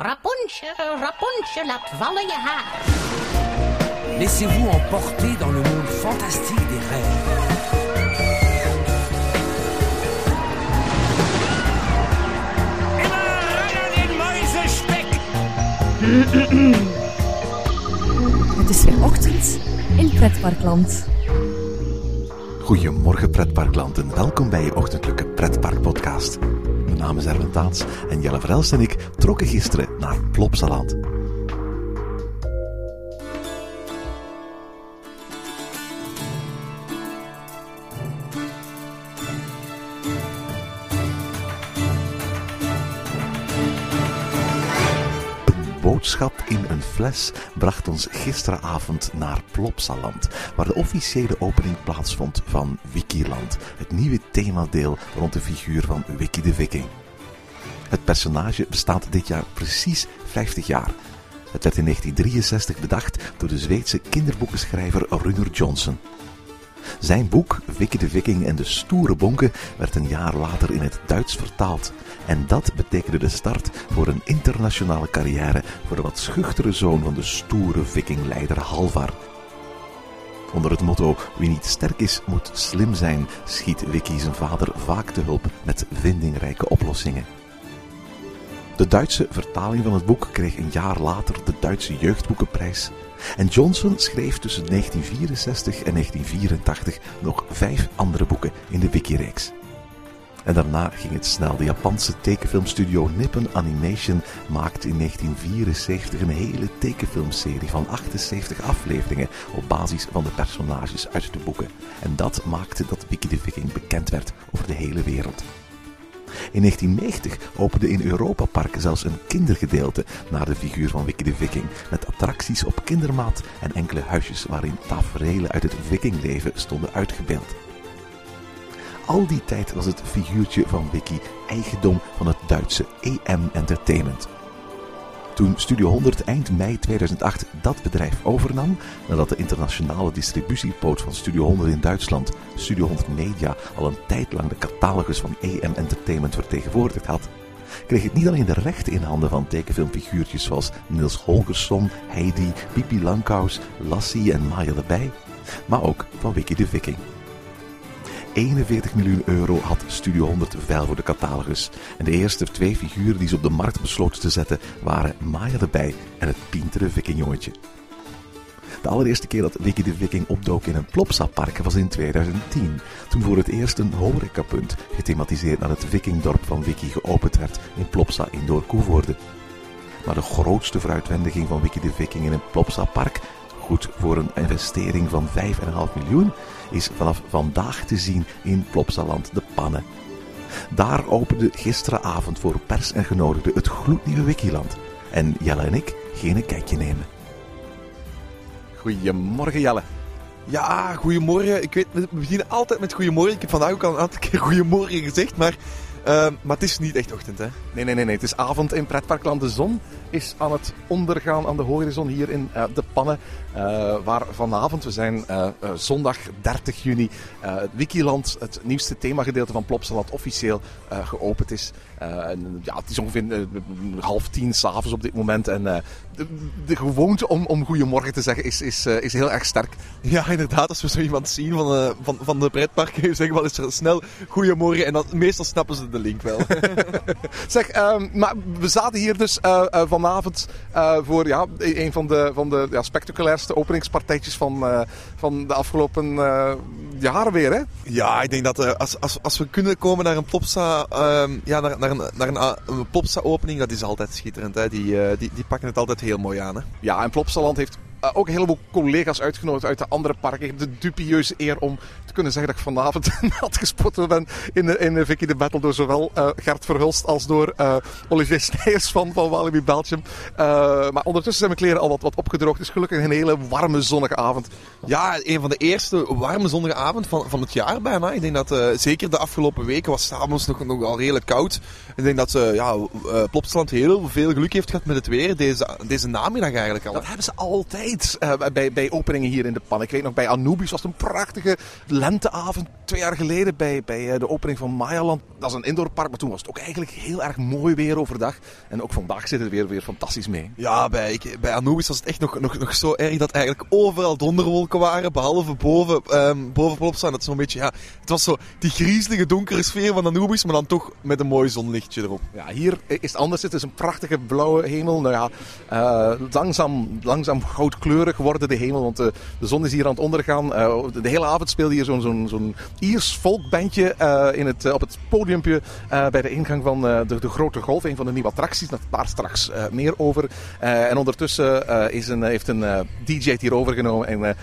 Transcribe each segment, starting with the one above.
Rapunzel, Rapunzel, laat vallen je haar. Laissez-vous emporter dans le monde fantastique des rêves. Immer den Mäusespeck! Het is weer ochtend in Pretparkland. Goedemorgen pretparkland en welkom bij je ochtendelijke pretparkpodcast. Mijn naam is Erwin Taats en Jelle Verelst en ik trokken gisteren naar Plopsaland. Boodschap in een fles bracht ons gisteravond naar Plopsaland, waar de officiële opening plaatsvond van Wikiland, het nieuwe themadeel rond de figuur van Wiki de Viking. Het personage bestaat dit jaar precies 50 jaar. Het werd in 1963 bedacht door de Zweedse kinderboekenschrijver Runar Johnson. Zijn boek Wiki de Viking en de Stoere Bonken werd een jaar later in het Duits vertaald. En dat betekende de start voor een internationale carrière voor de wat schuchtere zoon van de stoere vikingleider Halvar. Onder het motto wie niet sterk is, moet slim zijn, schiet Wiki zijn vader vaak te hulp met vindingrijke oplossingen. De Duitse vertaling van het boek kreeg een jaar later de Duitse Jeugdboekenprijs. En Johnson schreef tussen 1964 en 1984 nog vijf andere boeken in de Wiki-reeks. En daarna ging het snel. De Japanse tekenfilmstudio Nippon Animation maakte in 1974 een hele tekenfilmserie van 78 afleveringen op basis van de personages uit de boeken. En dat maakte dat Wiki de Viking bekend werd over de hele wereld. In 1990 opende in Europa Park zelfs een kindergedeelte naar de figuur van Wiki de Viking, met attracties op kindermaat en enkele huisjes waarin taferelen uit het vikingleven stonden uitgebeeld. Al die tijd was het figuurtje van Wiki eigendom van het Duitse EM Entertainment. Toen Studio 100 eind mei 2008 dat bedrijf overnam, nadat de internationale distributiepoot van Studio 100 in Duitsland, Studio 100 Media, al een tijd lang de catalogus van EM Entertainment vertegenwoordigd had, kreeg het niet alleen de rechten in handen van tekenfilmfiguurtjes zoals Niels Holgersson, Heidi, Pipi Langkous, Lassie en Maya erbij, maar ook van Wiki de Viking. 41 miljoen euro had Studio 100 veil voor de catalogus. En de eerste twee figuren die ze op de markt besloten te zetten waren Maya erbij en het pintere vikingjongetje. De allereerste keer dat Wiki de Viking opdook in een Plopsa-park was in 2010. Toen voor het eerst een horecapunt, gethematiseerd naar het vikingdorp van Wiki, geopend werd in Plopsa Indoor Koevoorde. Maar de grootste vooruitwendiging van Wiki de Viking in een Plopsa-park, goed voor een investering van 5,5 miljoen, is vanaf vandaag te zien in Plopsaland de Pannen. Daar opende gisteravond voor pers en genodigden het gloednieuwe Wikiland. En Jelle en ik gingen een kijkje nemen. Goedemorgen Jelle. Ja, goedemorgen. Ik weet, we beginnen altijd met goedemorgen. Ik heb vandaag ook al een aantal keer goedemorgen gezegd, maar, maar het is niet echt ochtend, hè? Nee, nee, nee, nee. Het is avond in Pretparkland. De zon is aan het ondergaan aan de horizon hier in uh, de Pannen. Uh, waar vanavond, we zijn zondag 30 juni, het Wikiland, het nieuwste themagedeelte van Plopsaland, officieel geopend is. En, ja, het is ongeveer half tien s'avonds op dit moment. En de, de, gewoonte om, om goedemorgen te zeggen is, is, is heel erg sterk. Ja, inderdaad. Als we zo iemand zien van, van, van de pretparken, zeggen we wel eens snel goedemorgen. En dan, meestal snappen ze de link wel. zeg, um, maar we zaten hier dus vanavond voor ja, een van de, van de ja, spectaculairste openingspartijtjes van, van de afgelopen jaren weer. Hè? Ja, ik denk dat als, als, als we kunnen komen naar een Plopsa, ja, naar, naar, een, naar een, een Plopsa-opening, dat is altijd schitterend. Hè? Die, die, die pakken het altijd heel mooi aan. Hè? Ja, en Plopsaland heeft uh, ook een heleboel collega's uitgenodigd uit de andere parken. Ik heb de dubieuze eer om te kunnen zeggen dat ik vanavond nat gespotten ben in, de, in de Vicky de Battle door zowel uh, Gert Verhulst als door uh, Olivier Snijers van, van Walibi Belgium. maar ondertussen zijn mijn kleren al wat, wat opgedroogd. Het is gelukkig een hele warme zonnige avond. Ja, een van de eerste warme zonnige avond van, van het jaar bijna. Ik denk dat zeker de afgelopen weken was s'avonds nog, nog al redelijk koud. Ik denk dat ze, ja, uh, Plopsaland heel veel geluk heeft gehad met het weer. Deze, deze namiddag eigenlijk al. Dat hebben ze altijd uh, bij, bij openingen hier in de pan. Ik weet nog, bij Anubis was het een prachtige lenteavond. Twee jaar geleden bij, bij de opening van Mayaland. Dat is een indoorpark, maar toen was het ook eigenlijk heel erg mooi weer overdag. En ook vandaag zit het weer, weer fantastisch mee. Ja, bij, ik, bij Anubis was het echt nog, nog, nog zo erg dat eigenlijk overal donderwolken waren. Behalve boven, um, boven Plopsa. Dat is zo'n beetje, ja, het was zo die griezelige donkere sfeer van Anubis, maar dan toch met een mooi erop. Ja, hier is het anders. Het is een prachtige blauwe hemel. Nou ja, uh, langzaam, langzaam goudkleurig worden de hemel, want de, de zon is hier aan het ondergaan. Uh, de, de, hele avond speelde hier zo'n zo'n zo'n Iers folkbandje uh, in het, op het podiumpje bij de ingang van de, de Grote Golf. Een van de nieuwe attracties, daar straks meer over. en ondertussen is een, heeft een DJ het hier overgenomen en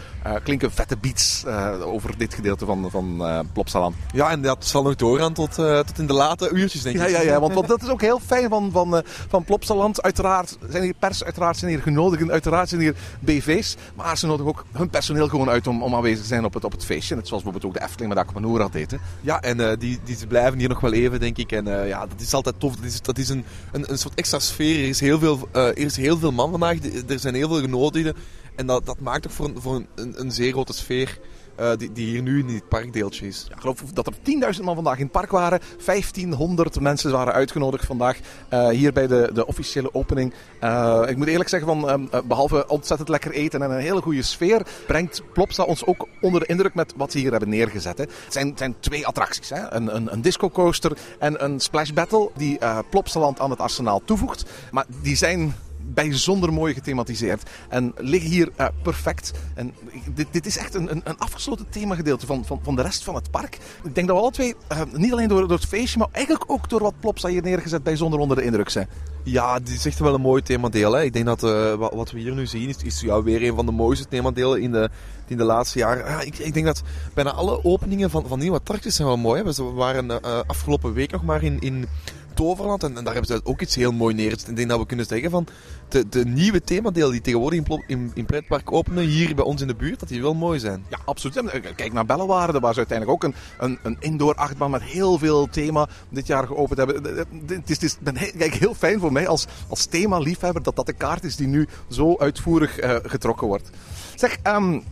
klinken vette beats over dit gedeelte van, van Plopsaland. Ja, en dat zal nog doorgaan tot, tot in de late uurtjes, denk ik. Ja, ja, ja want, dat is ook heel fijn van, van, van Plopsaland. Uiteraard zijn hier pers, uiteraard zijn hier genodigden, uiteraard zijn hier BV's. Maar ze nodigen ook hun personeel gewoon uit om, om aanwezig te zijn op het, op het feestje. Net zoals bijvoorbeeld ook de Efteling met Aquanura had eten. Ja, en uh, die, die blijven hier nog wel even, denk ik. En uh, ja, dat is altijd tof. Dat is, dat is een, een, een soort extra sfeer. Er is heel veel, er is heel veel man vandaag. Er zijn heel veel genodigden. En dat, dat maakt toch voor, een, voor een, een zeer grote sfeer. Uh, die, die, hier nu in het parkdeeltje is. Ik geloof dat er 10.000 man vandaag in het park waren. 1500 mensen waren uitgenodigd vandaag uh, hier bij de, de officiële opening. Uh, ik moet eerlijk zeggen, van, behalve ontzettend lekker eten en een hele goede sfeer, brengt Plopsa ons ook onder de indruk met wat ze hier hebben neergezet. Hè. Het zijn, zijn twee attracties. Hè. Een, een, een disco coaster en een splash battle die Plopsaland aan het arsenaal toevoegt. Maar die zijn bijzonder mooi gethematiseerd. En liggen hier uh, perfect. En dit, dit is echt een, een, afgesloten themagedeelte van, van, van de rest van het park. Ik denk dat we alle twee, uh, niet alleen door, door het feestje, maar eigenlijk ook door wat Plopsa hier neergezet, bijzonder onder de indruk zijn. Ja, dit is echt wel een mooi themadeel. Hè. Ik denk dat uh, wat we hier nu zien, is, is ja, weer een van de mooiste themadelen in de, in de laatste jaren. Ja, ik, ik denk dat bijna alle openingen van, van nieuwe attracties zijn wel mooi. We waren afgelopen week nog maar in, in Toverland. En, daar hebben ze ook iets heel mooi neergezet. Ik denk dat we kunnen zeggen van de, de nieuwe themadelen die tegenwoordig in, in, pretpark openen, hier bij ons in de buurt, dat die wel mooi zijn. Ja, absoluut. Kijk naar Bellewaarde, daar was uiteindelijk ook een, een, een indoor achtbaan met heel veel thema dit jaar geopend hebben. Het is, het is ben, kijk, heel fijn voor mij als, als thema-liefhebber dat dat de kaart is die nu zo uitvoerig getrokken wordt. Zeg, um,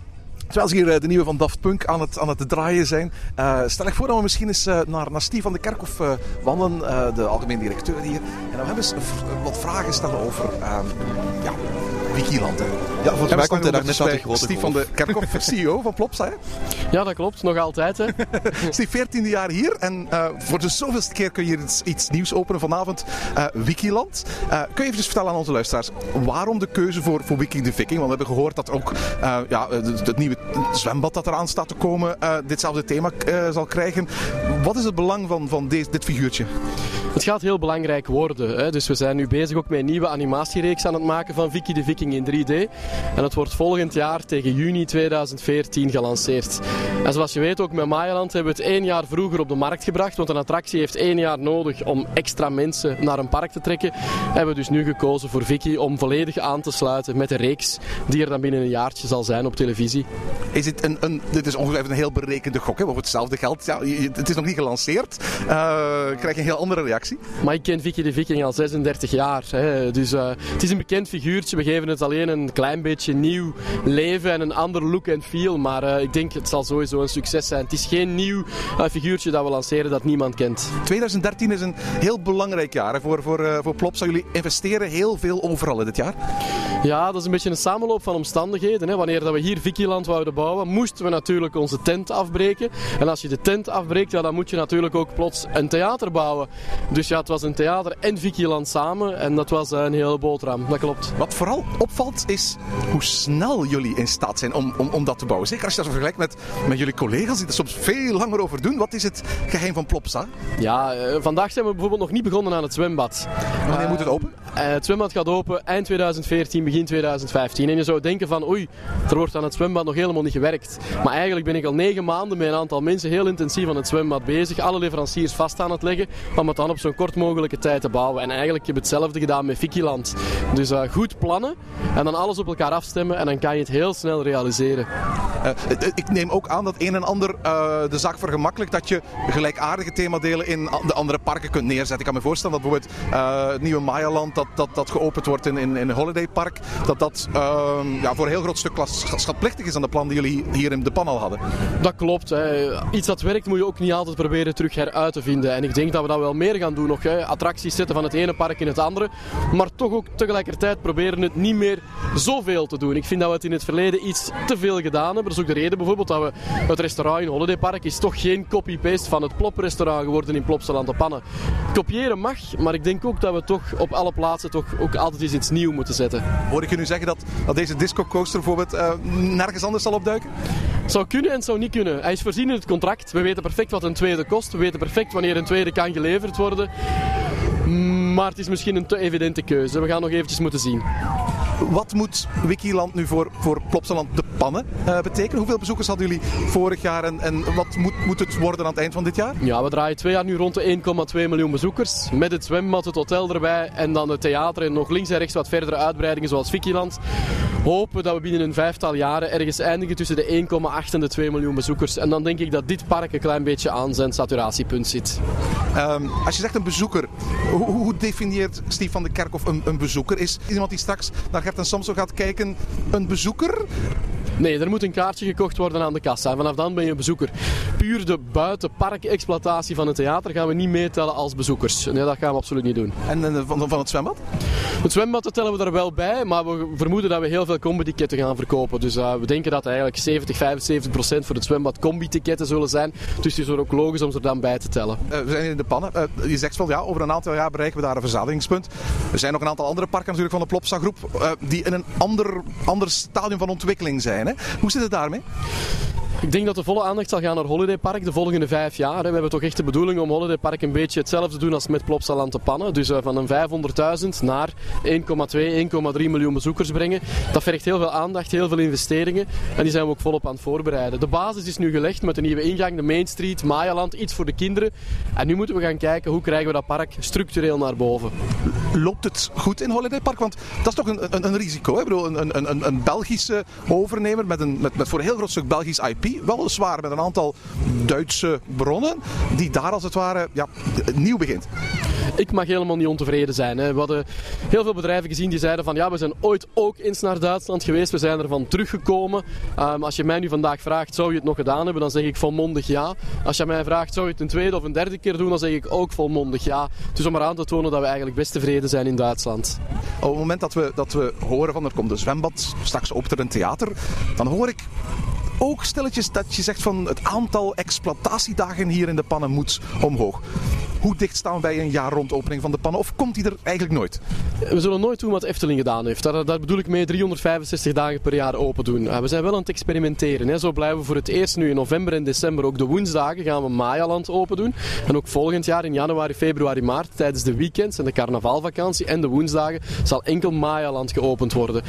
Terwijl ze hier de nieuwe van Daft Punk aan het, aan het draaien zijn, uh, stel ik voor dat we misschien eens uh, naar, naar Steve van de Kerkhof uh, wandelen, de algemeen directeur hier. En dan hebben we wat vragen stellen over ja, Wikiland. Hè. Ja, volgens mij komt hij daar net uit de grote Steve van de Kerkhof, CEO van Plopsa. Hè? Ja, dat klopt. Nog altijd. Hè. Steve, 14e jaar hier. En voor de zoveelste keer kun je iets, iets nieuws openen vanavond. Wikiland. kun je even vertellen aan onze luisteraars, waarom de keuze voor, voor Wiki de Viking? Want we hebben gehoord dat ook ja, het, het nieuwe zwembad dat eraan staat te komen uh, ditzelfde thema uh, zal krijgen. Wat is het belang van, van deze, dit figuurtje? Het gaat heel belangrijk worden. Hè. Dus we zijn nu bezig ook met een nieuwe animatiereeks aan het maken van Vicky de Viking in 3D. En het wordt volgend jaar tegen juni 2014 gelanceerd. En zoals je weet ook met Mayaland hebben we het één jaar vroeger op de markt gebracht. Want een attractie heeft één jaar nodig om extra mensen naar een park te trekken. Hebben we dus nu gekozen voor Vicky om volledig aan te sluiten met de reeks die er dan binnen een jaartje zal zijn op televisie. Is het een, een, dit is ongeveer een heel berekende gok, hè? over hetzelfde geld. Ja, het is nog niet gelanceerd. Uh, krijg je een heel andere reactie. Maar ik ken Vicky de Viking al 36 jaar. Hè. Dus uh, het is een bekend figuurtje. We geven het alleen een klein beetje nieuw leven en een ander look en feel. Maar uh, ik denk het zal sowieso een succes zijn. Het is geen nieuw figuurtje dat we lanceren dat niemand kent. 2013 is een heel belangrijk jaar hè, voor, voor, voor Plopsa. Jullie investeren heel veel overal in dit jaar. Ja, dat is een beetje een samenloop van omstandigheden. Hè. Wanneer dat we hier Vikiland wouden bouwen, moesten we natuurlijk onze tent afbreken. En als je de tent afbreekt, ja, dan moet je natuurlijk ook plots een theater bouwen. Dus ja, het was een theater en Vikiland samen. En dat was een hele boterham, dat klopt. Wat vooral opvalt is hoe snel jullie in staat zijn om, om, om dat te bouwen. Zeker als je dat vergelijkt met, met jullie collega's die er soms veel langer over doen. Wat is het geheim van Plopsa? Ja, uh, vandaag zijn we bijvoorbeeld nog niet begonnen aan het zwembad. Wanneer uh, moet het open? Uh, het zwembad gaat open eind 2014, begin begin 2015. En je zou denken van oei, er wordt aan het zwembad nog helemaal niet gewerkt. Maar eigenlijk ben ik al negen maanden met een aantal mensen heel intensief aan het zwembad bezig. Alle leveranciers vast aan het leggen om het dan op zo'n kort mogelijke tijd te bouwen. En eigenlijk heb ik hetzelfde gedaan met Vikiland. Dus uh, goed plannen en dan alles op elkaar afstemmen en dan kan je het heel snel realiseren. Uh, ik neem ook aan dat een en ander uh, de zaak vergemakkelijkt dat je gelijkaardige themadelen in de andere parken kunt neerzetten. Ik kan me voorstellen dat bijvoorbeeld uh, het nieuwe Mayaland dat, dat, dat geopend wordt in, in, in een holidaypark, dat dat uh, ja, voor een heel groot stuk schatplichtig is aan de plan die jullie hier in de pan al hadden. Dat klopt. Hè. Iets dat werkt moet je ook niet altijd proberen terug heruit te vinden. En ik denk dat we dat wel meer gaan doen nog. Hè. Attracties zetten van het ene park in het andere. Maar toch ook tegelijkertijd proberen het niet meer zoveel te doen. Ik vind dat we het in het verleden iets te veel gedaan hebben. Dat is ook de reden bijvoorbeeld dat we het restaurant in Holiday Park is toch geen copy-paste van het Plop-restaurant geworden in Plopsaland de Pannen. Kopiëren mag, maar ik denk ook dat we toch op alle plaatsen toch ook altijd eens iets nieuws moeten zetten. Hoor ik je nu zeggen dat, dat deze disco coaster bijvoorbeeld uh, nergens anders zal opduiken? Zou kunnen en zou niet kunnen. Hij is voorzien in het contract. We weten perfect wat een tweede kost. We weten perfect wanneer een tweede kan geleverd worden. Maar het is misschien een te evidente keuze. We gaan nog eventjes moeten zien. Wat moet Wikiland nu voor, voor Plopsaland de pannen uh, betekenen? Hoeveel bezoekers hadden jullie vorig jaar en, en wat moet, moet het worden aan het eind van dit jaar? Ja, we draaien twee jaar nu rond de 1,2 miljoen bezoekers. Met het zwembad, het hotel erbij en dan het theater en nog links en rechts wat verdere uitbreidingen zoals Wikiland. Hopen dat we binnen een vijftal jaren ergens eindigen tussen de 1,8 en de 2 miljoen bezoekers. En dan denk ik dat dit park een klein beetje aan zijn saturatiepunt zit. Um, als je zegt een bezoeker, hoe, hoe definieert Steve van de Kerkhof een, een bezoeker? Is iemand die straks naar En Samson gaat kijken een bezoeker? Nee, er moet een kaartje gekocht worden aan de kassa. Vanaf dan ben je bezoeker. Puur de buitenparkexploitatie van het theater gaan we niet meetellen als bezoekers. Nee, dat gaan we absoluut niet doen. En, en van, van het zwembad? Het zwembad tellen we er wel bij, maar we vermoeden dat we heel veel combi-ticketten gaan verkopen. Dus uh, we denken dat eigenlijk 70, 75 procent voor het zwembad combi-ticketten zullen zijn. Dus het is ook logisch om ze er dan bij te tellen. Uh, we zijn in de pannen. Uh, je zegt wel, ja, over een aantal jaar bereiken we daar een verzadigingspunt. Er zijn nog een aantal andere parken natuurlijk van de Plopsa groep die in een ander, ander stadium van ontwikkeling zijn. Hè? Hoe zit het daarmee? Ik denk dat de volle aandacht zal gaan naar Holiday Park de volgende vijf jaar. We hebben toch echt de bedoeling om Holiday Park een beetje hetzelfde te doen als met Plopsaland te pannen. Dus van een 500.000 naar 1,2, 1,3 miljoen bezoekers brengen. Dat vergt heel veel aandacht, heel veel investeringen. En die zijn we ook volop aan het voorbereiden. De basis is nu gelegd met de nieuwe ingang, de Main Street, Mayaland, iets voor de kinderen. En nu moeten we gaan kijken hoe krijgen we dat park structureel naar boven. Loopt het goed in Holiday Park? Want dat is toch een, een, een risico. Hè? Ik bedoel, een, een, een Belgische overnemer met, een, met, met voor een heel groot stuk Belgisch IP weliswaar met een aantal Duitse bronnen, die daar als het ware ja, nieuw begint. Ik mag helemaal niet ontevreden zijn. Hè. We hadden heel veel bedrijven gezien die zeiden van ja, we zijn ooit ook eens naar Duitsland geweest, we zijn ervan teruggekomen. Um, als je mij nu vandaag vraagt, zou je het nog gedaan hebben, dan zeg ik volmondig ja. Als je mij vraagt, zou je het een tweede of een derde keer doen, dan zeg ik ook volmondig ja. Dus om maar aan te tonen dat we eigenlijk best tevreden zijn in Duitsland. Op het moment dat we, dat we horen van er komt een zwembad, straks opent er een theater, dan hoor ik ook stilletjes dat je zegt van het aantal exploitatiedagen hier in de pannen moet omhoog. Hoe dicht staan we bij een jaar rond opening van de pannen? Of komt die er eigenlijk nooit? We zullen nooit doen wat Efteling gedaan heeft. Daar, bedoel ik mee 365 dagen per jaar open doen. We zijn wel aan het experimenteren. Hè. Zo blijven we voor het eerst nu in november en december ook de woensdagen gaan we Mayaland open doen. En ook volgend jaar in januari, februari, maart tijdens de weekends en de carnavalvakantie en de woensdagen zal enkel Mayaland geopend worden.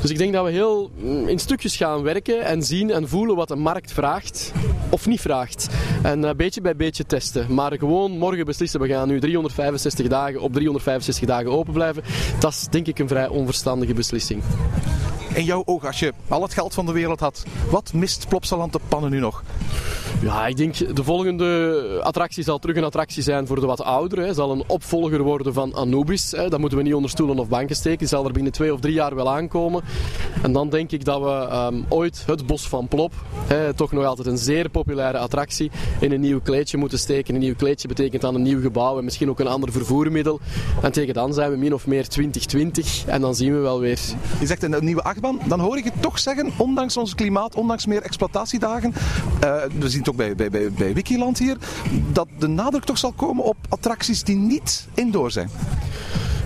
Dus ik denk dat we heel in stukjes gaan werken en zien en voelen wat de markt vraagt of niet vraagt. En uh, beetje bij beetje testen. Maar gewoon morgen beslissen, we gaan nu 365 dagen op 365 dagen open blijven. Dat is denk ik een vrij onverstandige beslissing. In jouw oog, als je al het geld van de wereld had, wat mist Plopsaland de pannen nu nog? Ja, ik denk de volgende attractie zal terug een attractie zijn voor de wat ouderen. Zal een opvolger worden van Anubis. Hè. Dat moeten we niet onder stoelen of banken steken. Die zal er binnen twee of drie jaar wel aankomen. En dan denk ik dat we um, ooit het Bos van Plop, hè, toch nog altijd een zeer populaire attractie, in een nieuw kleedje moeten steken. Een nieuw kleedje betekent dan een nieuw gebouw en misschien ook een ander vervoermiddel. En tegen dan zijn we min of meer 2020 en dan zien we wel weer. Je zegt een nieuwe achtbaan. Dan hoor ik je toch zeggen, ondanks ons klimaat, ondanks meer exploitatiedagen, uh, we zien het ook bij, bij, bij, Wikiland hier, dat de nadruk toch zal komen op attracties die niet indoor zijn.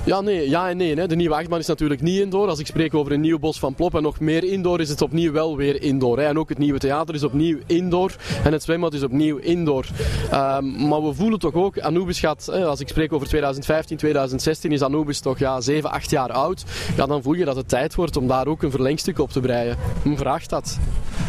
Ja, nee, ja en nee. Hè. De nieuwe achtbaan is natuurlijk niet indoor. Als ik spreek over een nieuw bos van Plop en nog meer indoor, is het opnieuw wel weer indoor. Hè. En ook het nieuwe theater is opnieuw indoor. En het zwembad is opnieuw indoor. Um, maar we voelen toch ook, Anubis gaat, hè, als ik spreek over 2015, 2016, is Anubis toch ja, 7, 8 jaar oud. Ja, dan voel je dat het tijd wordt om daar ook een verlengstuk op te breien. Men vraagt dat.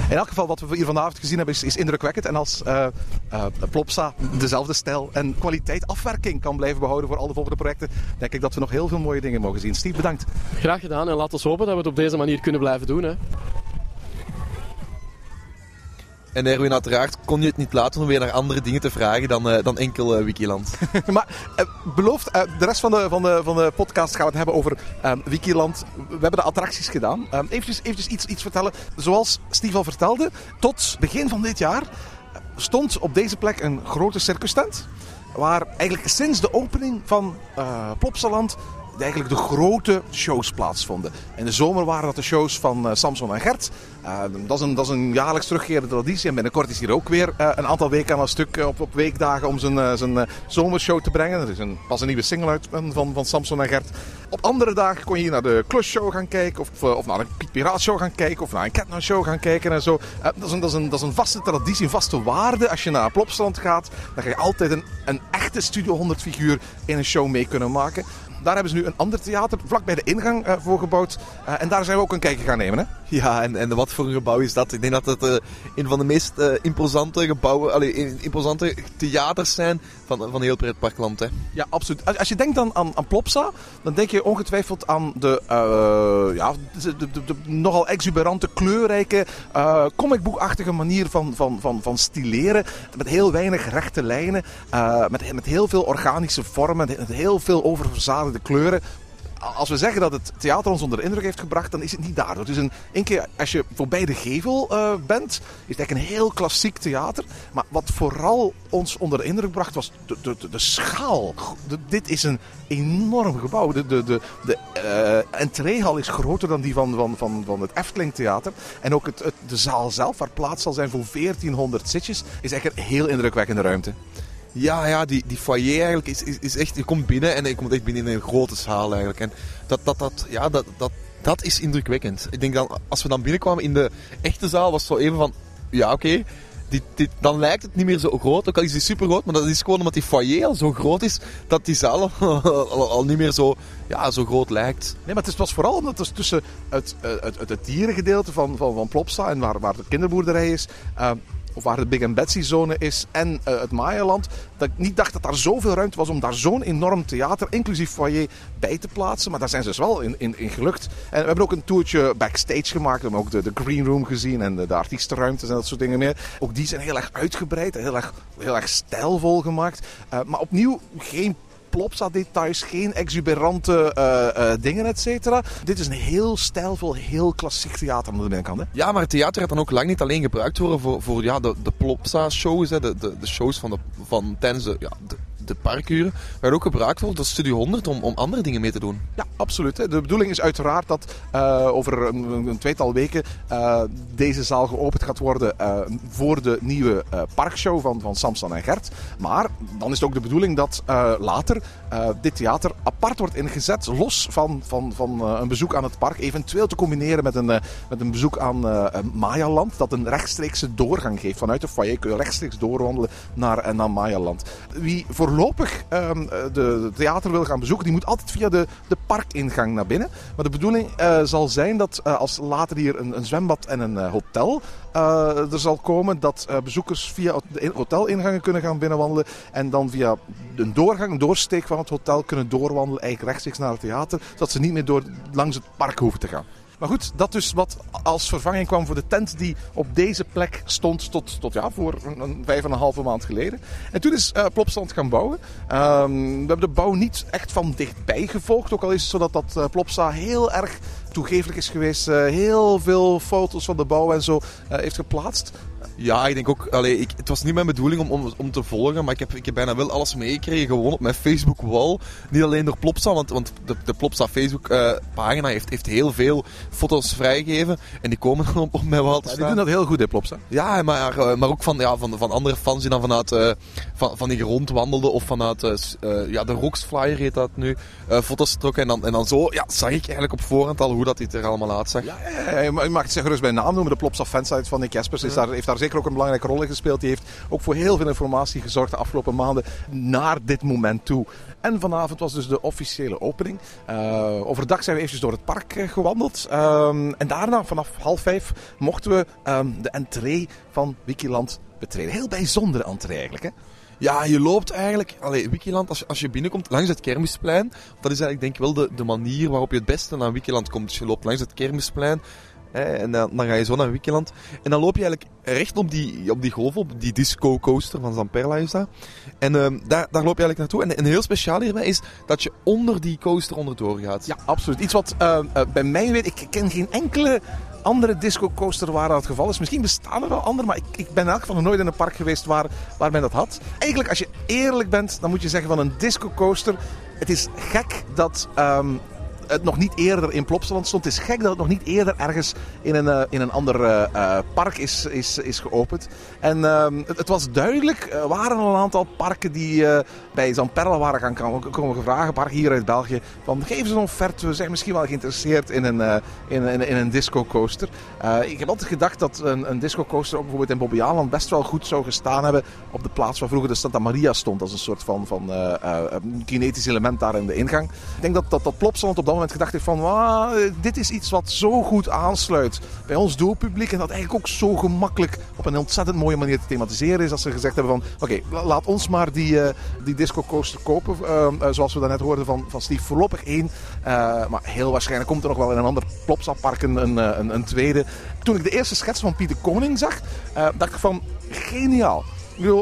In elk geval, wat we hier vanavond gezien hebben, is, is indrukwekkend. En als uh, uh, Plopsa dezelfde stijl en kwaliteit afwerking kan blijven behouden voor alle volgende projecten, denk ik dat we nog heel veel mooie dingen mogen zien. Steve, bedankt. Graag gedaan en laten we hopen dat we het op deze manier kunnen blijven doen. Hè. En Erwin, uiteraard kon je het niet laten om weer naar andere dingen te vragen dan, uh, dan enkel uh, Wikiland. maar uh, beloofd, de rest van de, van, de, van de podcast gaan we het hebben over Wikiland. We hebben de attracties gedaan. eventjes eventjes iets, iets vertellen. Zoals Steve vertelde, tot begin van dit jaar stond op deze plek een grote circus tent. Waar eigenlijk sinds de opening van Plopsaland eigenlijk de grote shows plaatsvonden. In de zomer waren dat de shows van uh, Samson en Gert. Uh, dat, is een, dat is een jaarlijks terugkerende traditie. En binnenkort is hier ook weer uh, een aantal weken aan een stuk op, op weekdagen om zijn, zijn zomershow te brengen. Er is een, pas een nieuwe single uit van, van Samson en Gert. Op andere dagen kon je hier naar de Klusshow gaan kijken. Of, of naar een Piet Piraat Show gaan kijken. Of naar een Catno Show gaan kijken en zo. dat, is een, dat, is een, dat is een vaste traditie, een vaste waarde. Als je naar Plopsland gaat, dan ga je altijd een, een echte Studio 100 figuur in een show mee kunnen maken. Daar hebben ze nu een ander theater vlak bij de ingang uh, voor gebouwd. Uh, en daar zijn we ook een kijkje gaan nemen. Hè? Ja, en, en wat voor een gebouw is dat? Ik denk dat het uh, een van de meest imposante gebouwen, allee, imposante theaters zijn van, van heel pretparkland. Hè? Ja, absoluut. Als, als je denkt aan, aan, aan, Plopsa, dan denk je ongetwijfeld aan de, ja, de, de, de, nogal exuberante, kleurrijke, comicboekachtige manier van, van, van, van stileren. Met heel weinig rechte lijnen, met, met heel veel organische vormen, met heel veel oververzadigde de kleuren. Als we zeggen dat het theater ons onder de indruk heeft gebracht, dan is het niet daardoor. Dus een, keer als je voorbij de gevel uh, bent, is het eigenlijk een heel klassiek theater. Maar wat vooral ons onder de indruk bracht, was de, de, de, schaal. Dit is een enorm gebouw. De, de, de, de uh, entreehal is groter dan die van, van, van, van het Efteling Theater. En ook het, het, de zaal zelf, waar plaats zal zijn voor 1400 zitjes, is echt een heel indrukwekkende ruimte. Ja, ja die, die foyer eigenlijk is, is, is, echt... Je komt binnen en je komt echt binnen in een grote zaal eigenlijk. En dat, dat, dat, ja, dat, dat, dat is indrukwekkend. Ik denk dan, als we dan binnenkwamen in de echte zaal, was het zo even van... Ja, oké. Okay, dan lijkt het niet meer zo groot. Ook al is die super groot, maar dat is gewoon omdat die foyer al zo groot is, dat die zaal al, niet meer zo, ja, zo groot lijkt. Nee, maar het was vooral omdat het tussen het, het, het, het dierengedeelte van, van, van Plopsa en waar, waar de kinderboerderij is, uh, of waar de Big and Betsy zone is en uh, het Maya-land, dat ik niet dacht dat daar zoveel ruimte was om daar zo'n enorm theater, inclusief foyer, bij te plaatsen. Maar daar zijn ze dus wel in, in, in gelukt. En we hebben ook een toertje backstage gemaakt. We hebben ook de, de green room gezien en de, de artiestenruimtes en dat soort dingen meer. Ook die zijn heel erg uitgebreid en heel erg, heel erg stijlvol gemaakt. Uh, maar opnieuw geen Plopsa-details, geen exuberante uh, uh, dingen, et cetera. Dit is een heel stijlvol, heel klassiek theater aan de binnenkant. Hè? Ja, maar het theater gaat dan ook lang niet alleen gebruikt worden voor, voor ja, de, de Plopsa-shows, de, de, de shows van, de, van tijdens de, ja, de de parkuren, waar ook gebruikt wordt als Studio 100 om, om andere dingen mee te doen. Ja, absoluut. Hè. De bedoeling is uiteraard dat uh, over een, tweetal weken uh, deze zaal geopend gaat worden uh, voor de nieuwe parkshow van, van Samson en Gert. Maar dan is het ook de bedoeling dat later dit theater apart wordt ingezet, los van, van, van een bezoek aan het park, eventueel te combineren met een, met een bezoek aan Mayaland, dat een rechtstreekse doorgang geeft. Vanuit de foyer kun je rechtstreeks doorwandelen naar, naar Mayaland. Wie voor voorlopig um, de, de, theater wil gaan bezoeken, die moet altijd via de, de parkingang naar binnen. Maar de bedoeling uh, zal zijn dat uh, als later hier een, een zwembad en een hotel er zal komen, dat bezoekers via de hotelingangen kunnen gaan binnenwandelen. En dan via een doorgang, een doorsteek van het hotel kunnen doorwandelen, eigenlijk rechtstreeks naar het theater. Zodat ze niet meer door, langs het park hoeven te gaan. Maar goed, dat dus wat als vervanging kwam voor de tent die op deze plek stond tot, tot ja, voor een, vijf en een halve maand geleden. En toen is uh, Plopstand gaan bouwen. Um, we hebben de bouw niet echt van dichtbij gevolgd, ook al is het zo dat dat uh, Plopsa heel erg toegeeflijk is geweest. Uh, heel veel foto's van de bouw en zo heeft geplaatst. Ja, ik denk ook, allee, ik, het was niet mijn bedoeling om, om, om te volgen, maar ik heb, ik heb bijna wel alles meegekregen, gewoon op mijn Facebook-wall. Niet alleen door Plopsa, want, want de, de Plopsa Facebook-pagina heeft, heeft heel veel foto's vrijgegeven. En die komen dan op, op mijn wall te Ja, staan. die doen dat heel goed, hè, Plopsa. Ja, maar, eh, maar ook van, ja, van, van andere fans die dan vanuit eh, van, van die rondwandelden of vanuit eh, eh, ja, de Rocks Flyer heet dat nu, eh, foto's trokken. En dan, en dan zo ja, zag ik eigenlijk op voorhand al hoe dat dit er allemaal uitzag. Ja, ja, ja, je mag- het zich gerust bij naam noemen. De Plopsa fansite van Nick Jespers is daar, heeft daar zeker ook een belangrijke rol in gespeeld. Die heeft ook voor heel veel informatie gezorgd de afgelopen maanden naar dit moment toe. En vanavond was dus de officiële opening. Eh, overdag zijn we eventjes door het park eh, gewandeld. Ehm, en daarna, vanaf half vijf, mochten we ehm, de entree van Wikiland betreden. Heel bijzondere entree eigenlijk, hè? Ja, je loopt eigenlijk, allee, Wikiland, als je, als je binnenkomt langs het Kermisplein, dat is eigenlijk denk ik wel de, de manier waarop je het beste naar Wikiland komt. Dus je loopt langs het Kermisplein en dan, dan ga je zo naar Wikiland. En dan loop je eigenlijk recht op die, op die golf, op die disco coaster van Zamperla is dat. En ehm, daar, daar loop je eigenlijk naartoe. En, en heel speciaal hierbij is dat je onder die coaster onderdoor gaat. Ja, absoluut. Iets wat eh, eh, bij mij weet, ik ken geen enkele andere disco coaster waar dat het geval is. Misschien bestaan er wel andere, maar ik, ik ben in elk geval nog nooit in een park geweest waar, waar men dat had. Eigenlijk, als je eerlijk bent, dan moet je zeggen van een disco coaster. Het is gek dat ehm, het nog niet eerder in Plopsaland stond. Het is gek dat het nog niet eerder ergens in een, eh, in een ander eh, park is, is, is geopend. En ehm, het, het was duidelijk, er waren al een aantal parken die bij Zamperla waren gaan komen, komen gevraagd. Park hier uit België. Van geef eens een offerte, we zijn misschien wel geïnteresseerd in een, eh, in, in, in een disco coaster. Eh, ik heb altijd gedacht dat een, een disco coaster ook bijvoorbeeld in Bobbejaanland best wel goed zou gestaan hebben. Op de plaats waar vroeger de Santa Maria stond. Als een soort van, van eh, een kinetisch element daar in de ingang. Ik denk dat dat, dat Plopsaland op dat moment gedacht heeft van... "Wauw, eh, dit is iets wat zo goed aansluit bij ons doelpubliek. En dat eigenlijk ook zo gemakkelijk op een ontzettend mooie manier te thematiseren is. Dat ze gezegd hebben van... Oké, la- laat ons maar die, die disco coaster kopen. eh, eh, zoals we daarnet hoorden van, van Steve. Voorlopig één. Eh, maar heel waarschijnlijk komt er nog wel in een ander Plopsa-park een, een, eh, een, een tweede. Toen ik de eerste schets van Pieter Koning zag, dacht ik van... Geniaal.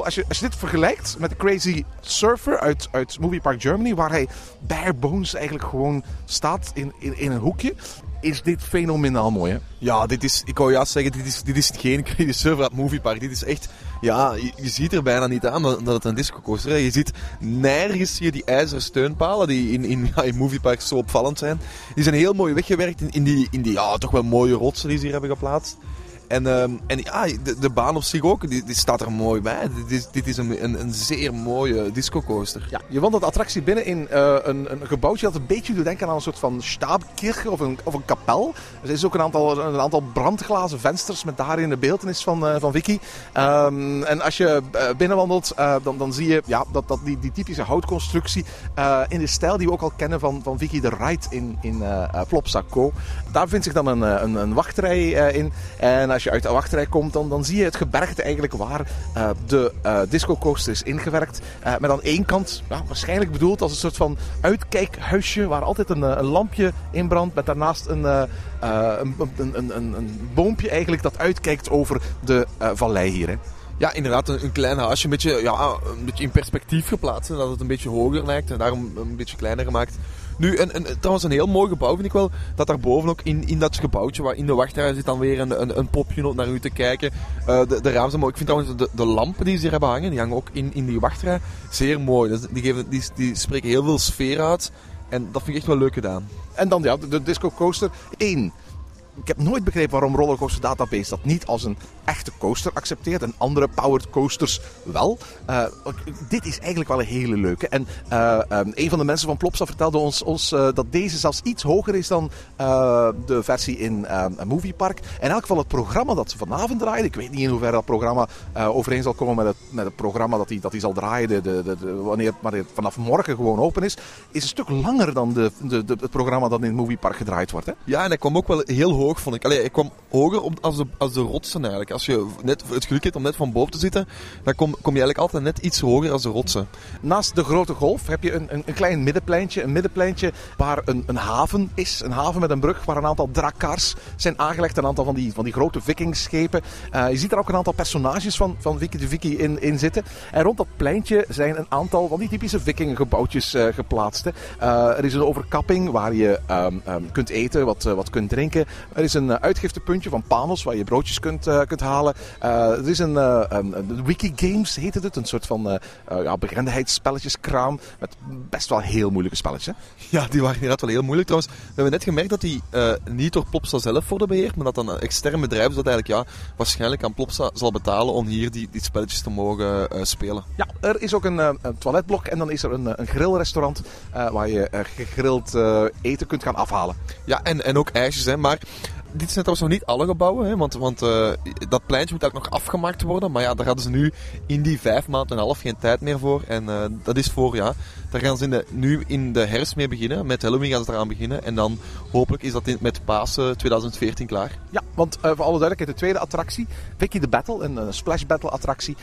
Als je, als je dit vergelijkt met de Crazy Surfer uit, uit Movie Park Germany, waar hij bare bones eigenlijk gewoon staat in, in, in een hoekje, is dit fenomenaal mooi. Hè? Ja, dit is, ik wou juist zeggen, dit is, dit is geen Crazy Server uit Moviepark. Dit is echt, ja, je, ziet er bijna niet aan dat, dat het een disco coaster is. Je ziet nergens je die ijzeren steunpalen die in, in, ja, in Moviepark zo opvallend zijn. Die zijn heel mooi weggewerkt in, in, die, in die ja, toch wel mooie rotsen die ze hier hebben geplaatst. En, ehm, en ja, de, de baan op zich ook, die, die staat er mooi bij. Dit is, dit is een, een, een zeer mooie disco coaster. Ja, je wandelt de attractie binnen in eh, een, een gebouwtje dat een beetje doet denken aan een soort van Stabkirche of een, of een kapel. Er is ook een aantal, een aantal brandglazen vensters met daarin de beeldenis van, eh, van Vicky. Ehm, en als je eh, binnenwandelt, dan, dan zie je ja, dat, dat die, die typische houtconstructie in de stijl die we ook al kennen van, van Vicky de Ride in, in. Daar vindt zich dan een, een, een wachtrij in. En als je uit de wachtrij komt, dan, dan zie je het gebergte eigenlijk waar eh, de eh, disco coaster is ingewerkt. Eh, met aan één kant, ja, waarschijnlijk bedoeld als een soort van uitkijkhuisje waar altijd een, eh, een lampje in brandt. Met daarnaast een, eh, eh, een, een, een, boompje eigenlijk dat uitkijkt over de eh, vallei hier. Hè. Ja, inderdaad, een, een klein huisje, een beetje, ja, een beetje in perspectief geplaatst. Dat het een beetje hoger lijkt en daarom een beetje kleiner gemaakt. Nu, een, een, trouwens een heel mooi gebouw vind ik wel. Dat daarboven ook in, in dat gebouwtje, waar in de wachtrij zit dan weer een, een, popje om naar u te kijken. Eh, de, de ramen zijn mooi. Ik vind trouwens de, de lampen die ze hier hebben hangen, die hangen ook in, in die wachtrij. Zeer mooi. Dus die, geven, die, die spreken heel veel sfeer uit. En dat vind ik echt wel leuk gedaan. En dan ja, de, de disco coaster 1. Ik heb nooit begrepen waarom Rollercoaster Database dat niet als een echte coaster accepteert en andere powered coasters wel. Eh, dit is eigenlijk wel een hele leuke. En eh, um, een van de mensen van Plopsa vertelde ons, ons eh, dat deze zelfs iets hoger is dan de versie in uh, Movie Park. In elk geval het programma dat ze vanavond draaien. Ik weet niet in hoeverre dat programma overeen zal komen met het, met het programma dat hij dat zal draaien. De, de, wanneer maar vanaf morgen gewoon open is. Is een stuk langer dan de, het programma dat in het Movie Park gedraaid wordt. Hè? Ja, en hij kwam ook wel heel hoog, vond ik. Hij kwam hoger op, als, de, als de rotsen eigenlijk. Als je net het geluk hebt om net van boven te zitten, dan kom, kom je eigenlijk altijd net iets hoger als de rotsen. Naast de grote golf heb je een, een, een klein middenpleintje. Een middenpleintje waar een, een haven is. Een haven met een brug waar een aantal drakars zijn aangelegd. Een aantal van die, van die grote vikingschepen. Uh, je ziet er ook een aantal personages van, van Vicky de Vicky in, in zitten. En rond dat pleintje zijn een aantal van die typische vikinggebouwtjes uh, geplaatst. Uh, er is een overkapping waar je um, um, kunt eten, wat, wat kunt drinken. Er is een uh, uitgiftepuntje van Panos waar je broodjes kunt, uh, kunt halen. Uh, er is een, een, een Wikigames, heette het. Een soort van ja. Met best wel heel moeilijke spelletjes. Ja, die waren inderdaad wel heel moeilijk trouwens. We hebben net gemerkt dat die niet door Plopsa zelf worden beheerd. Maar dat dan een extern bedrijf is dat eigenlijk ja, waarschijnlijk aan Plopsa zal betalen om hier die, die spelletjes te mogen spelen. Ja, er is ook een, een, toiletblok en dan is er een, een grillrestaurant waar je gegrild eten kunt gaan afhalen. Ja, en, en ook ijsjes. Hè. Maar dit zijn trouwens nog niet alle gebouwen, hè, want, want uh, dat pleintje moet ook nog afgemaakt worden. Maar ja, daar hadden ze nu in die vijf maanden en een half geen tijd meer voor. En uh, dat is voor, ja, daar gaan ze in de, nu in de herfst mee beginnen. Met Halloween gaan ze eraan beginnen. En dan hopelijk is dat met Pasen 2014 klaar. Ja, want uh, voor alle duidelijkheid, de tweede attractie, Vicky the Battle, een Splash Battle attractie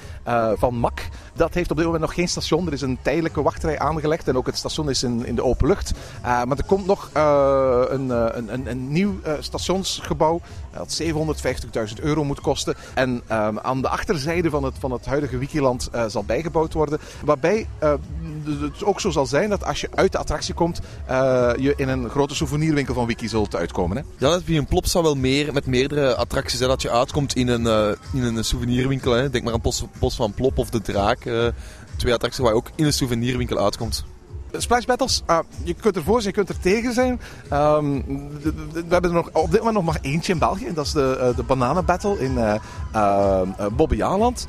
van MAC. Dat heeft op dit moment nog geen station. Er is een tijdelijke wachtrij aangelegd en ook het station is in, in de open lucht. maar er komt nog een, een, een, een, nieuw stationsgebouw dat 750.000 euro moet kosten. En um, aan de achterzijde van het, van het huidige Wikiland zal bijgebouwd worden. Waarbij het ook zo zal zijn dat als je uit de attractie komt, uh, je in een grote souvenirwinkel van Wiki zult uitkomen. Hè? Ja, dat heb je in Plopsa wel meer met meerdere attracties. Hè, dat je uitkomt in een, in een souvenirwinkel. Hè. Denk maar aan Bos, Bos van Plop of De Draak. twee attracties waar je ook in een souvenirwinkel uitkomt. Splash Battles, uh, je kunt ervoor zijn, je kunt er tegen zijn. Um, we hebben er nog, op dit moment nog maar eentje in België. Dat is de, uh, de Bananen Battle in uh, Bobbejaanland.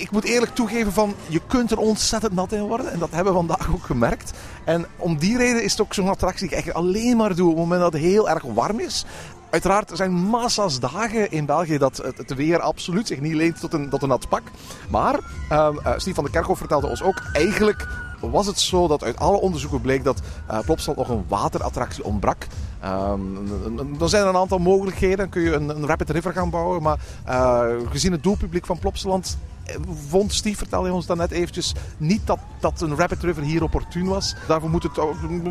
Ik moet eerlijk toegeven van, je kunt er ontzettend nat in worden. En dat hebben we vandaag ook gemerkt. En om die reden is het ook zo'n attractie die ik eigenlijk alleen maar doe op het moment dat het heel erg warm is. Uiteraard, er zijn massa's dagen in België dat het weer absoluut zich niet leent tot een, tot een nat pak. Maar uh, Steve van der Kerkhoff vertelde ons ook, eigenlijk was het zo dat uit alle onderzoeken bleek dat uh, Plopsaland nog een waterattractie ontbrak. Um, er zijn een aantal mogelijkheden. Dan kun je een, een Rapid River gaan bouwen. Maar uh, gezien het doelpubliek van Plopsaland eh, vond Steve, vertelde ons dan net eventjes, niet dat, dat een Rapid River hier opportun was. Daarvoor moet het,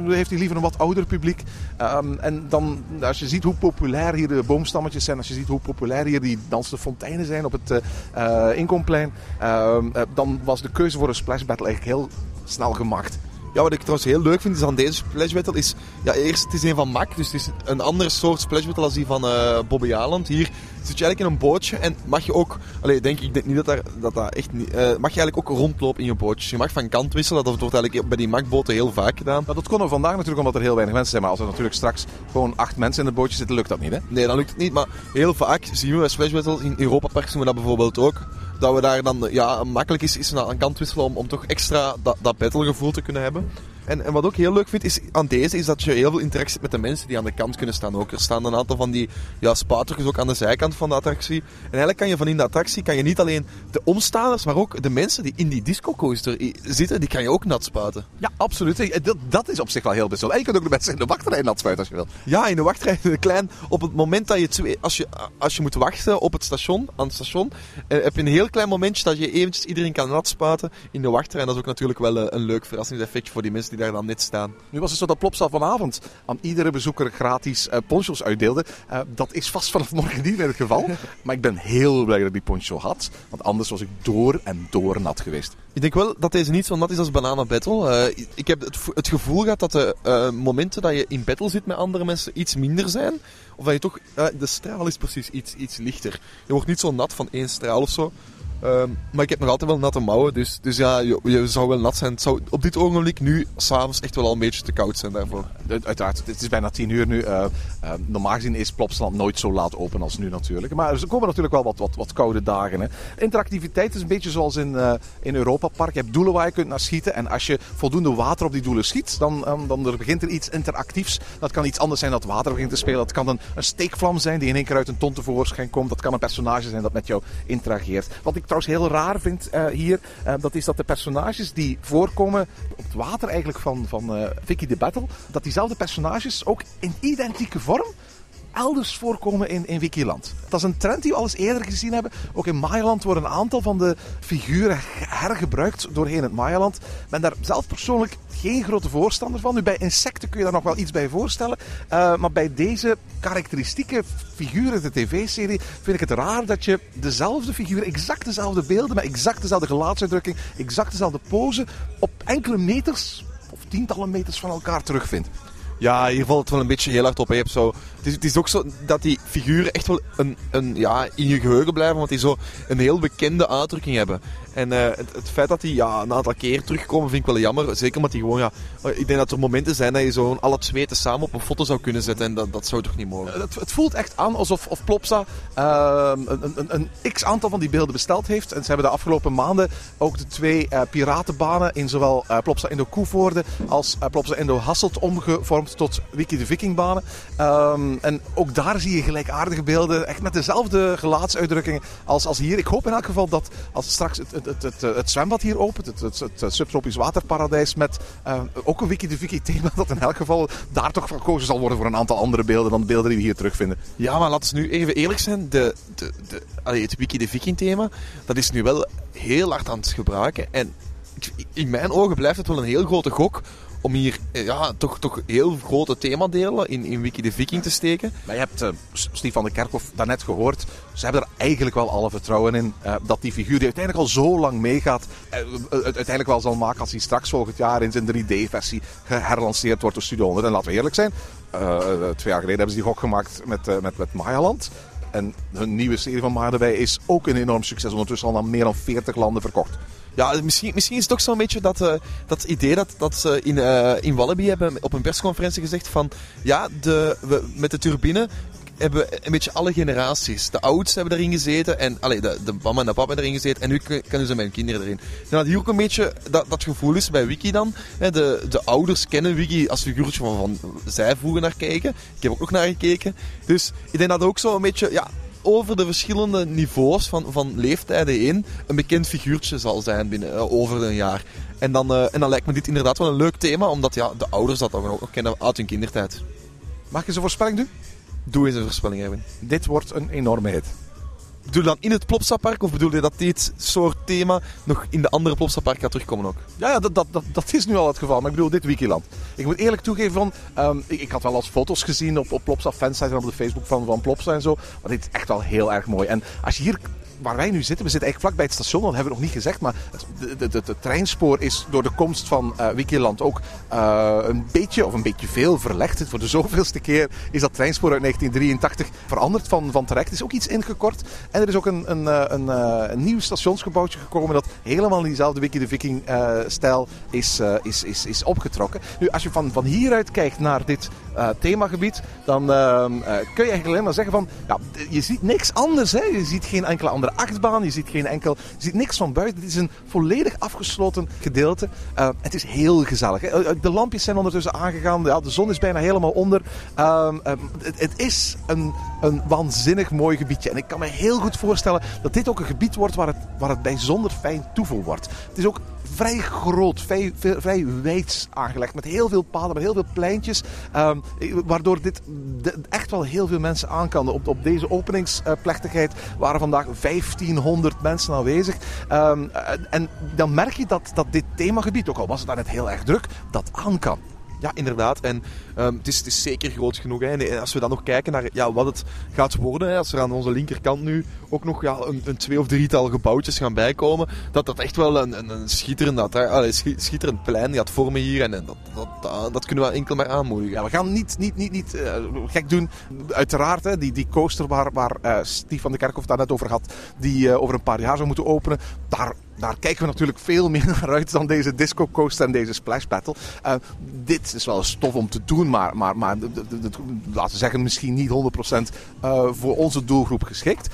heeft hij liever een wat ouder publiek. Um, en dan, als je ziet hoe populair hier de boomstammetjes zijn, als je ziet hoe populair hier die dansende fonteinen zijn op het uh, Inkomplein, uh, dan was de keuze voor een splash battle eigenlijk heel snel gemaakt. Ja, wat ik trouwens heel leuk vind is aan deze splash battle is... Ja, eerst, het is een van Mac, dus het is een andere soort splash battle als die van uh, Bobby Aland. Hier zit je eigenlijk in een bootje en mag je ook... Allee, denk ik denk niet dat daar, dat, dat echt niet... Uh, mag je eigenlijk ook rondlopen in je bootjes. Je mag van kant wisselen, dat wordt eigenlijk bij die Mac-boten heel vaak gedaan. dat konden we vandaag natuurlijk omdat er heel weinig mensen zijn. Maar als er natuurlijk straks gewoon acht mensen in het bootje zitten, lukt dat niet, hè? Nee, dan lukt het niet. Maar heel vaak zien we bij splash in Europa Park doen we dat bijvoorbeeld ook dat we daar dan ja, makkelijk is, is aan kant wisselen om, om toch extra dat, dat battlegevoel te kunnen hebben. En, en wat ook heel leuk vind is aan deze, is dat je heel veel interactie hebt met de mensen die aan de kant kunnen staan ook. Er staan een aantal van die ja, ook aan de zijkant van de attractie. En eigenlijk kan je van in de attractie kan je niet alleen de omstaanders, maar ook de mensen die in die disco coaster zitten, die kan je ook nat spuiten. Ja, absoluut. Dat, dat is op zich wel heel bijzonder. En je kunt ook de mensen in de wachtrij nat spuiten als je wil. Ja, in de wachtrij, klein. Op het moment dat je twee, als je, als je moet wachten op het station, aan het station, eh, heb je een heel klein momentje dat je eventjes iedereen kan nat spuiten in de wachtrij. En dat is ook natuurlijk wel een, een leuk verrassingseffectje voor die mensen die daar dan net staan. Nu was het zo dat Plopsa vanavond aan iedere bezoeker gratis uh, ponchos uitdeelde. Uh, dat is vast vanaf morgen niet meer het geval. maar ik ben heel blij dat ik die poncho had. Want anders was ik door en door nat geweest. Ik denk wel dat deze niet zo nat is als Banana Battle. Uh, ik heb het, het, gevoel gehad dat de momenten dat je in battle zit met andere mensen iets minder zijn. Of dat je toch... de straal is precies iets, iets lichter. Je wordt niet zo nat van één straal of zo. Um, maar ik heb nog altijd wel natte mouwen, dus, dus ja, je, je zou wel nat zijn. Het zou op dit ogenblik nu s'avonds echt wel al een beetje te koud zijn daarvoor. Uiteraard, het is bijna tien uur nu. Uh, uh, normaal gezien is Plopsland nooit zo laat open als nu natuurlijk. Maar er komen natuurlijk wel wat, wat, wat koude dagen. Hè. Interactiviteit is een beetje zoals in, uh, in Europa Park. Je hebt doelen waar je kunt naar schieten. En als je voldoende water op die doelen schiet, dan, um, dan er begint er iets interactiefs. Dat kan iets anders zijn dat water begint te spelen. Dat kan een, een steekvlam zijn die in één keer uit een ton tevoorschijn komt. Dat kan een personage zijn dat met jou interageert. Wat ik trouwens heel raar vind uh, hier, uh, dat is dat de personages die voorkomen op het water eigenlijk van, van uh, Vicky the Battle, dat diezelfde personages ook in identieke vorm elders voorkomen in, in Wikiland. Dat is een trend die we al eens eerder gezien hebben. Ook in Mayaland worden een aantal van de figuren hergebruikt doorheen het Mayaland. Ben daar zelf persoonlijk geen grote voorstander van. Nu, bij insecten kun je daar nog wel iets bij voorstellen. Uh, maar bij deze karakteristieke figuren, de tv-serie, vind ik het raar dat je dezelfde figuren, exact dezelfde beelden, met exact dezelfde gelaatsuitdrukking, exact dezelfde pose, op enkele meters of tientallen meters van elkaar terugvindt. Ja, hier valt het wel een beetje heel hard op. Je hebt zo, het, is, het is ook zo dat die figuren echt wel een, een, ja, in je geheugen blijven, want die zo een heel bekende uitdrukking hebben. En eh, het, het feit dat die ja, een aantal keer terugkomen vind ik wel jammer. Zeker omdat die gewoon, ja, ik denk dat er momenten zijn dat je zo alle te samen op een foto zou kunnen zetten. En dat, dat zou toch niet mogen. Het, het voelt echt aan alsof of Plopsa ehm, een, een, een x-aantal van die beelden besteld heeft. En ze hebben de afgelopen maanden ook de twee eh, piratenbanen in zowel eh, Plopsa Indo Koevoorde als eh, Plopsa Indo Hasselt omgevormd tot Wiki de Vikingbanen. Ehm, en ook daar zie je gelijkaardige beelden, echt met dezelfde gelaatsuitdrukkingen als, als hier. Ik hoop in elk geval dat als straks het, het, het, het, het zwembad hier opent, het, het, subtropisch waterparadijs met eh, ook een Wiki de Viking thema, dat in elk geval daar toch gekozen zal worden voor een aantal andere beelden dan de beelden die we hier terugvinden. Ja, maar laten we nu even eerlijk zijn. De, de, de, het Wiki de Viking thema, dat is nu wel heel hard aan het gebruiken. En in mijn ogen blijft het wel een heel grote gok om hier eh, ja, toch, toch heel grote themadelen in, in Wiki de Viking te steken. Maar je hebt Steve van de Kerkhof daarnet gehoord. Ze hebben er eigenlijk wel alle vertrouwen in eh, dat die figuur die uiteindelijk al zo lang meegaat, het uiteindelijk wel zal maken als hij straks volgend jaar in zijn 3D-versie geherlanceerd wordt door Studio 100. En laten we eerlijk zijn, twee jaar geleden hebben ze die gok gemaakt met, met, met Mayaland. En hun nieuwe serie van Maya erbij is ook een enorm succes. Ondertussen al naar meer dan 40 landen verkocht. Ja, misschien, misschien is het toch zo'n beetje dat, eh, dat idee dat, dat ze in, eh, in Wallaby hebben op een persconferentie gezegd van ja, de, we, met de turbine hebben een beetje alle generaties. De oudsten hebben erin gezeten en allee, de, de mama en de papa hebben erin gezeten en nu kun- kunnen ze hun kinderen erin. Ik denk dat hier ook een beetje dat, dat gevoel is bij Wiki dan. Hè, de, de ouders kennen Wiki als figuurtje van, van zij vroeger naar kijken. Ik heb ook nog naar gekeken. Dus ik denk dat ook zo een beetje, ja, over de verschillende niveaus van, van leeftijden heen een bekend figuurtje zal zijn binnen, eh, over een jaar. En dan, eh, en dan lijkt me dit inderdaad wel een leuk thema, omdat ja, de ouders dat dan ook nog kennen uit hun kindertijd. Mag ik eens een voorspelling doen? Doe eens een voorspelling, Erwin. Dit wordt een enorme hit. Bedoel je dan in het Plopsapark of bedoel je dat dit soort thema nog in de andere Plopsapark gaat terugkomen ook? Ja, ja dat, dat, dat, is nu al het geval. Maar ik bedoel, dit Wikiland. Ik moet eerlijk toegeven, van, ehm, ik, ik had wel als foto's gezien op, op Plopsa fansite en op de Facebook van, van Plopsa en zo. Maar dit is echt wel heel erg mooi. En als je hier, waar wij nu zitten, we zitten eigenlijk vlak bij het station, dat hebben we nog niet gezegd. Maar het, treinspoor is door de komst van eh Wikiland ook eh, een beetje, of een beetje veel verlegd. Voor de zoveelste keer is dat treinspoor uit 1983 veranderd van, van terecht. Er is ook iets ingekort. En er is ook een, een, eh, een, nieuw stationsgebouwtje gekomen dat helemaal in diezelfde Wiki de Viking eh, stijl is, is, is, is opgetrokken. Nu, als je van, van hieruit kijkt naar dit themagebied, dan ehm, eh, kun je eigenlijk alleen maar zeggen van, ja, je ziet niks anders. Hè? Je ziet geen enkele andere achtbaan, je ziet, geen enkel, je ziet niks van buiten. Het is een volledig afgesloten gedeelte. Eh, het is heel gezellig. Hè? Eh, De lampjes zijn ondertussen aangegaan, de zon is bijna helemaal onder. Ehm, ehm, het, het is een, een waanzinnig mooi gebiedje. En ik kan me heel goed voorstellen dat dit ook een gebied wordt waar het, waar het bijzonder fijn toevoel wordt. Het is ook vrij groot, vrij, vrij wijd aangelegd. Met heel veel paden, met heel veel pleintjes. Waardoor dit echt wel heel veel mensen aan kan. Op, op deze openingsplechtigheid waren vandaag 1500 mensen aanwezig. Ehm, en dan merk je dat, dat dit themagebied, ook al was het daar net heel erg druk, dat aan kan. Ja, inderdaad. En ehm, het, is, het is zeker groot genoeg. Hè. En als we dan nog kijken naar ja, wat het gaat worden, hè, als er aan onze linkerkant nu ook nog ja, een, een twee of drietal gebouwtjes gaan bijkomen, dat dat echt wel een, een, een schitterend, allee, schi- schitterend plein gaat vormen hier. En, en dat, dat, dat, kunnen we enkel maar aanmoedigen. Ja, we gaan niet, niet, niet, niet eh, gek doen. Uiteraard, hè, die, die coaster waar, waar eh, Steve van de Kerkhof daar net over had, die eh, over een paar jaar zou moeten openen, daar, daar kijken we natuurlijk veel meer naar uit dan deze disco coaster en deze splash battle. Eh, dit is wel stof om te doen, maar, maar, maar laten we zeggen misschien niet 100% eh, voor onze doelgroep geschikt.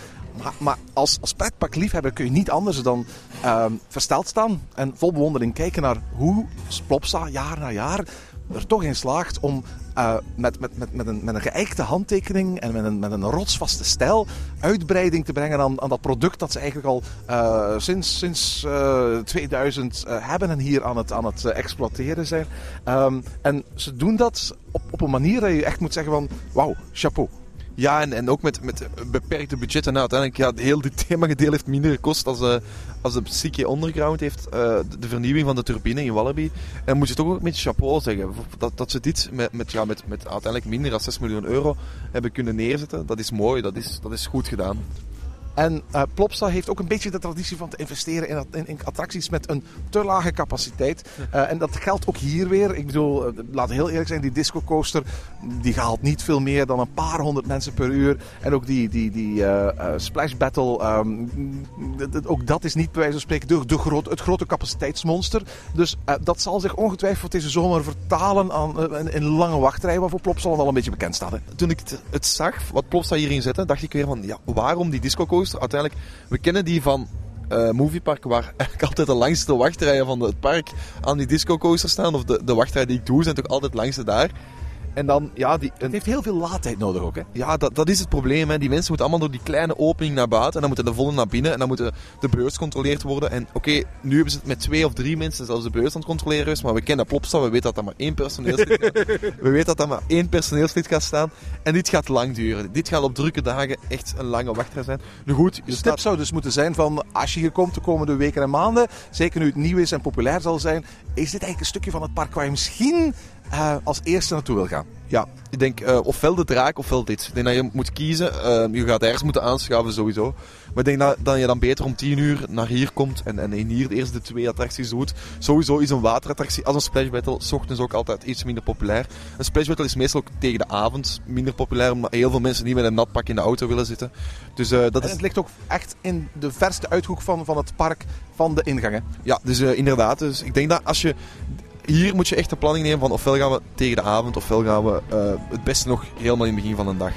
Maar, maar als, als pretparkliefhebber kun je niet anders dan ehm, versteld staan en vol bewondering kijken naar hoe Plopsa jaar na jaar er toch in slaagt om eh, met, met, met, met, een, met een handtekening en met een, met een rotsvaste stijl uitbreiding te brengen aan, aan dat product dat ze eigenlijk al eh, sinds, sinds eh, 2000 eh, hebben en hier aan het, aan het exploiteren zijn. Ehm, en ze doen dat op, op een manier dat je echt moet zeggen van wauw, chapeau. Ja, en, en ook met, met beperkte budgetten. Nou, uiteindelijk, ja, heel dit themagedeel heeft minder gekost als, eh als de Psyche Underground heeft. eh, de, vernieuwing van de turbine in Wallaby. En moet je toch ook met chapeau zeggen. Dat, dat ze dit met, met, ja, met, met uiteindelijk minder dan 6 miljoen euro hebben kunnen neerzetten. Dat is mooi, dat is, dat is goed gedaan. En uh, Plopsa heeft ook een beetje de traditie van te investeren in, in, in attracties met een te lage capaciteit. Uh, en dat geldt ook hier weer. Ik bedoel, uh, laat heel eerlijk zijn, die disco coaster die haalt niet veel meer dan een paar honderd mensen per uur. En ook die, die, die Splash Battle, um, ook dat is niet bij wijze van spreken de, de groot, het grote capaciteitsmonster. Dus dat zal zich ongetwijfeld deze zomer vertalen aan, in, in lange wachtrijen, waarvoor Plopsa al een beetje bekend staat. Hè? Toen ik het, het zag, wat Plopsa hierin zette, dacht ik weer van, ja, waarom die disco coaster? Uiteindelijk, we kennen die van uh, Moviepark, waar eigenlijk altijd de langste wachtrijen van het park aan die disco coaster staan. Of de, de wachtrijen die ik doe, zijn toch altijd langste daar. En dan, ja, die, het heeft heel veel laadtijd nodig ook, hè? Ja, dat, dat is het probleem. Hè. Die mensen moeten allemaal door die kleine opening naar buiten. En dan moeten de volle naar binnen. En dan moeten de beurs gecontroleerd worden. En oké, okay, nu hebben ze het met twee of drie mensen zelfs de beurs aan het controleren is. Maar we kennen Plopsa. We weten dat er maar één personeelslid We weten dat er maar één personeelslid gaat staan. En dit gaat lang duren. Dit gaat op drukke dagen echt een lange wachtrij zijn. Nu goed, de stap zou dus moeten zijn van als je hier komt de komende weken en maanden. Zeker nu het nieuw is en populair zal zijn. Is dit eigenlijk een stukje van het park waar je misschien uh, als eerste naartoe wil gaan? Ja, ik denk uh, ofwel de draak ofwel dit. Ik denk dat je moet kiezen. Uh, je gaat ergens moeten aanschaffen sowieso. Maar ik denk dat, dat je dan beter om 10 uur naar hier komt en, en hier de eerste twee attracties doet. Sowieso is een waterattractie als een Splash Battle s ochtends ook altijd iets minder populair. Een Splash Battle is meestal ook tegen de avond minder populair, omdat heel veel mensen niet met een nat pak in de auto willen zitten. Dus, uh, dat en is... het ligt ook echt in de verste uithoek van, van het park, van de ingangen. Ja, dus inderdaad. Dus ik denk dat als je hier moet je echt een planning nemen van ofwel gaan we tegen de avond, ofwel gaan we uh, het beste nog helemaal in het begin van de dag.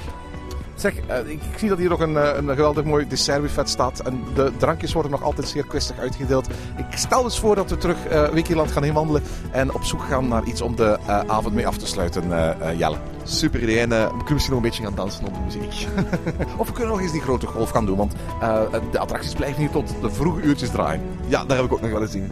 Zeg, uh, ik, zie dat hier nog een, uh, een geweldig mooi dessertbuffet staat. En de drankjes worden nog altijd zeer kwistig uitgedeeld. Ik stel dus voor dat we terug uh, Wikiland gaan inwandelen. En op zoek gaan naar iets om de avond mee af te sluiten, Jelle. Super idee. En we kunnen misschien nog een beetje gaan dansen onder muziek. of we kunnen nog eens die grote golf gaan doen. Want de attracties blijven hier tot de vroege uurtjes draaien. Ja, daar heb ik ook nog wel eens in.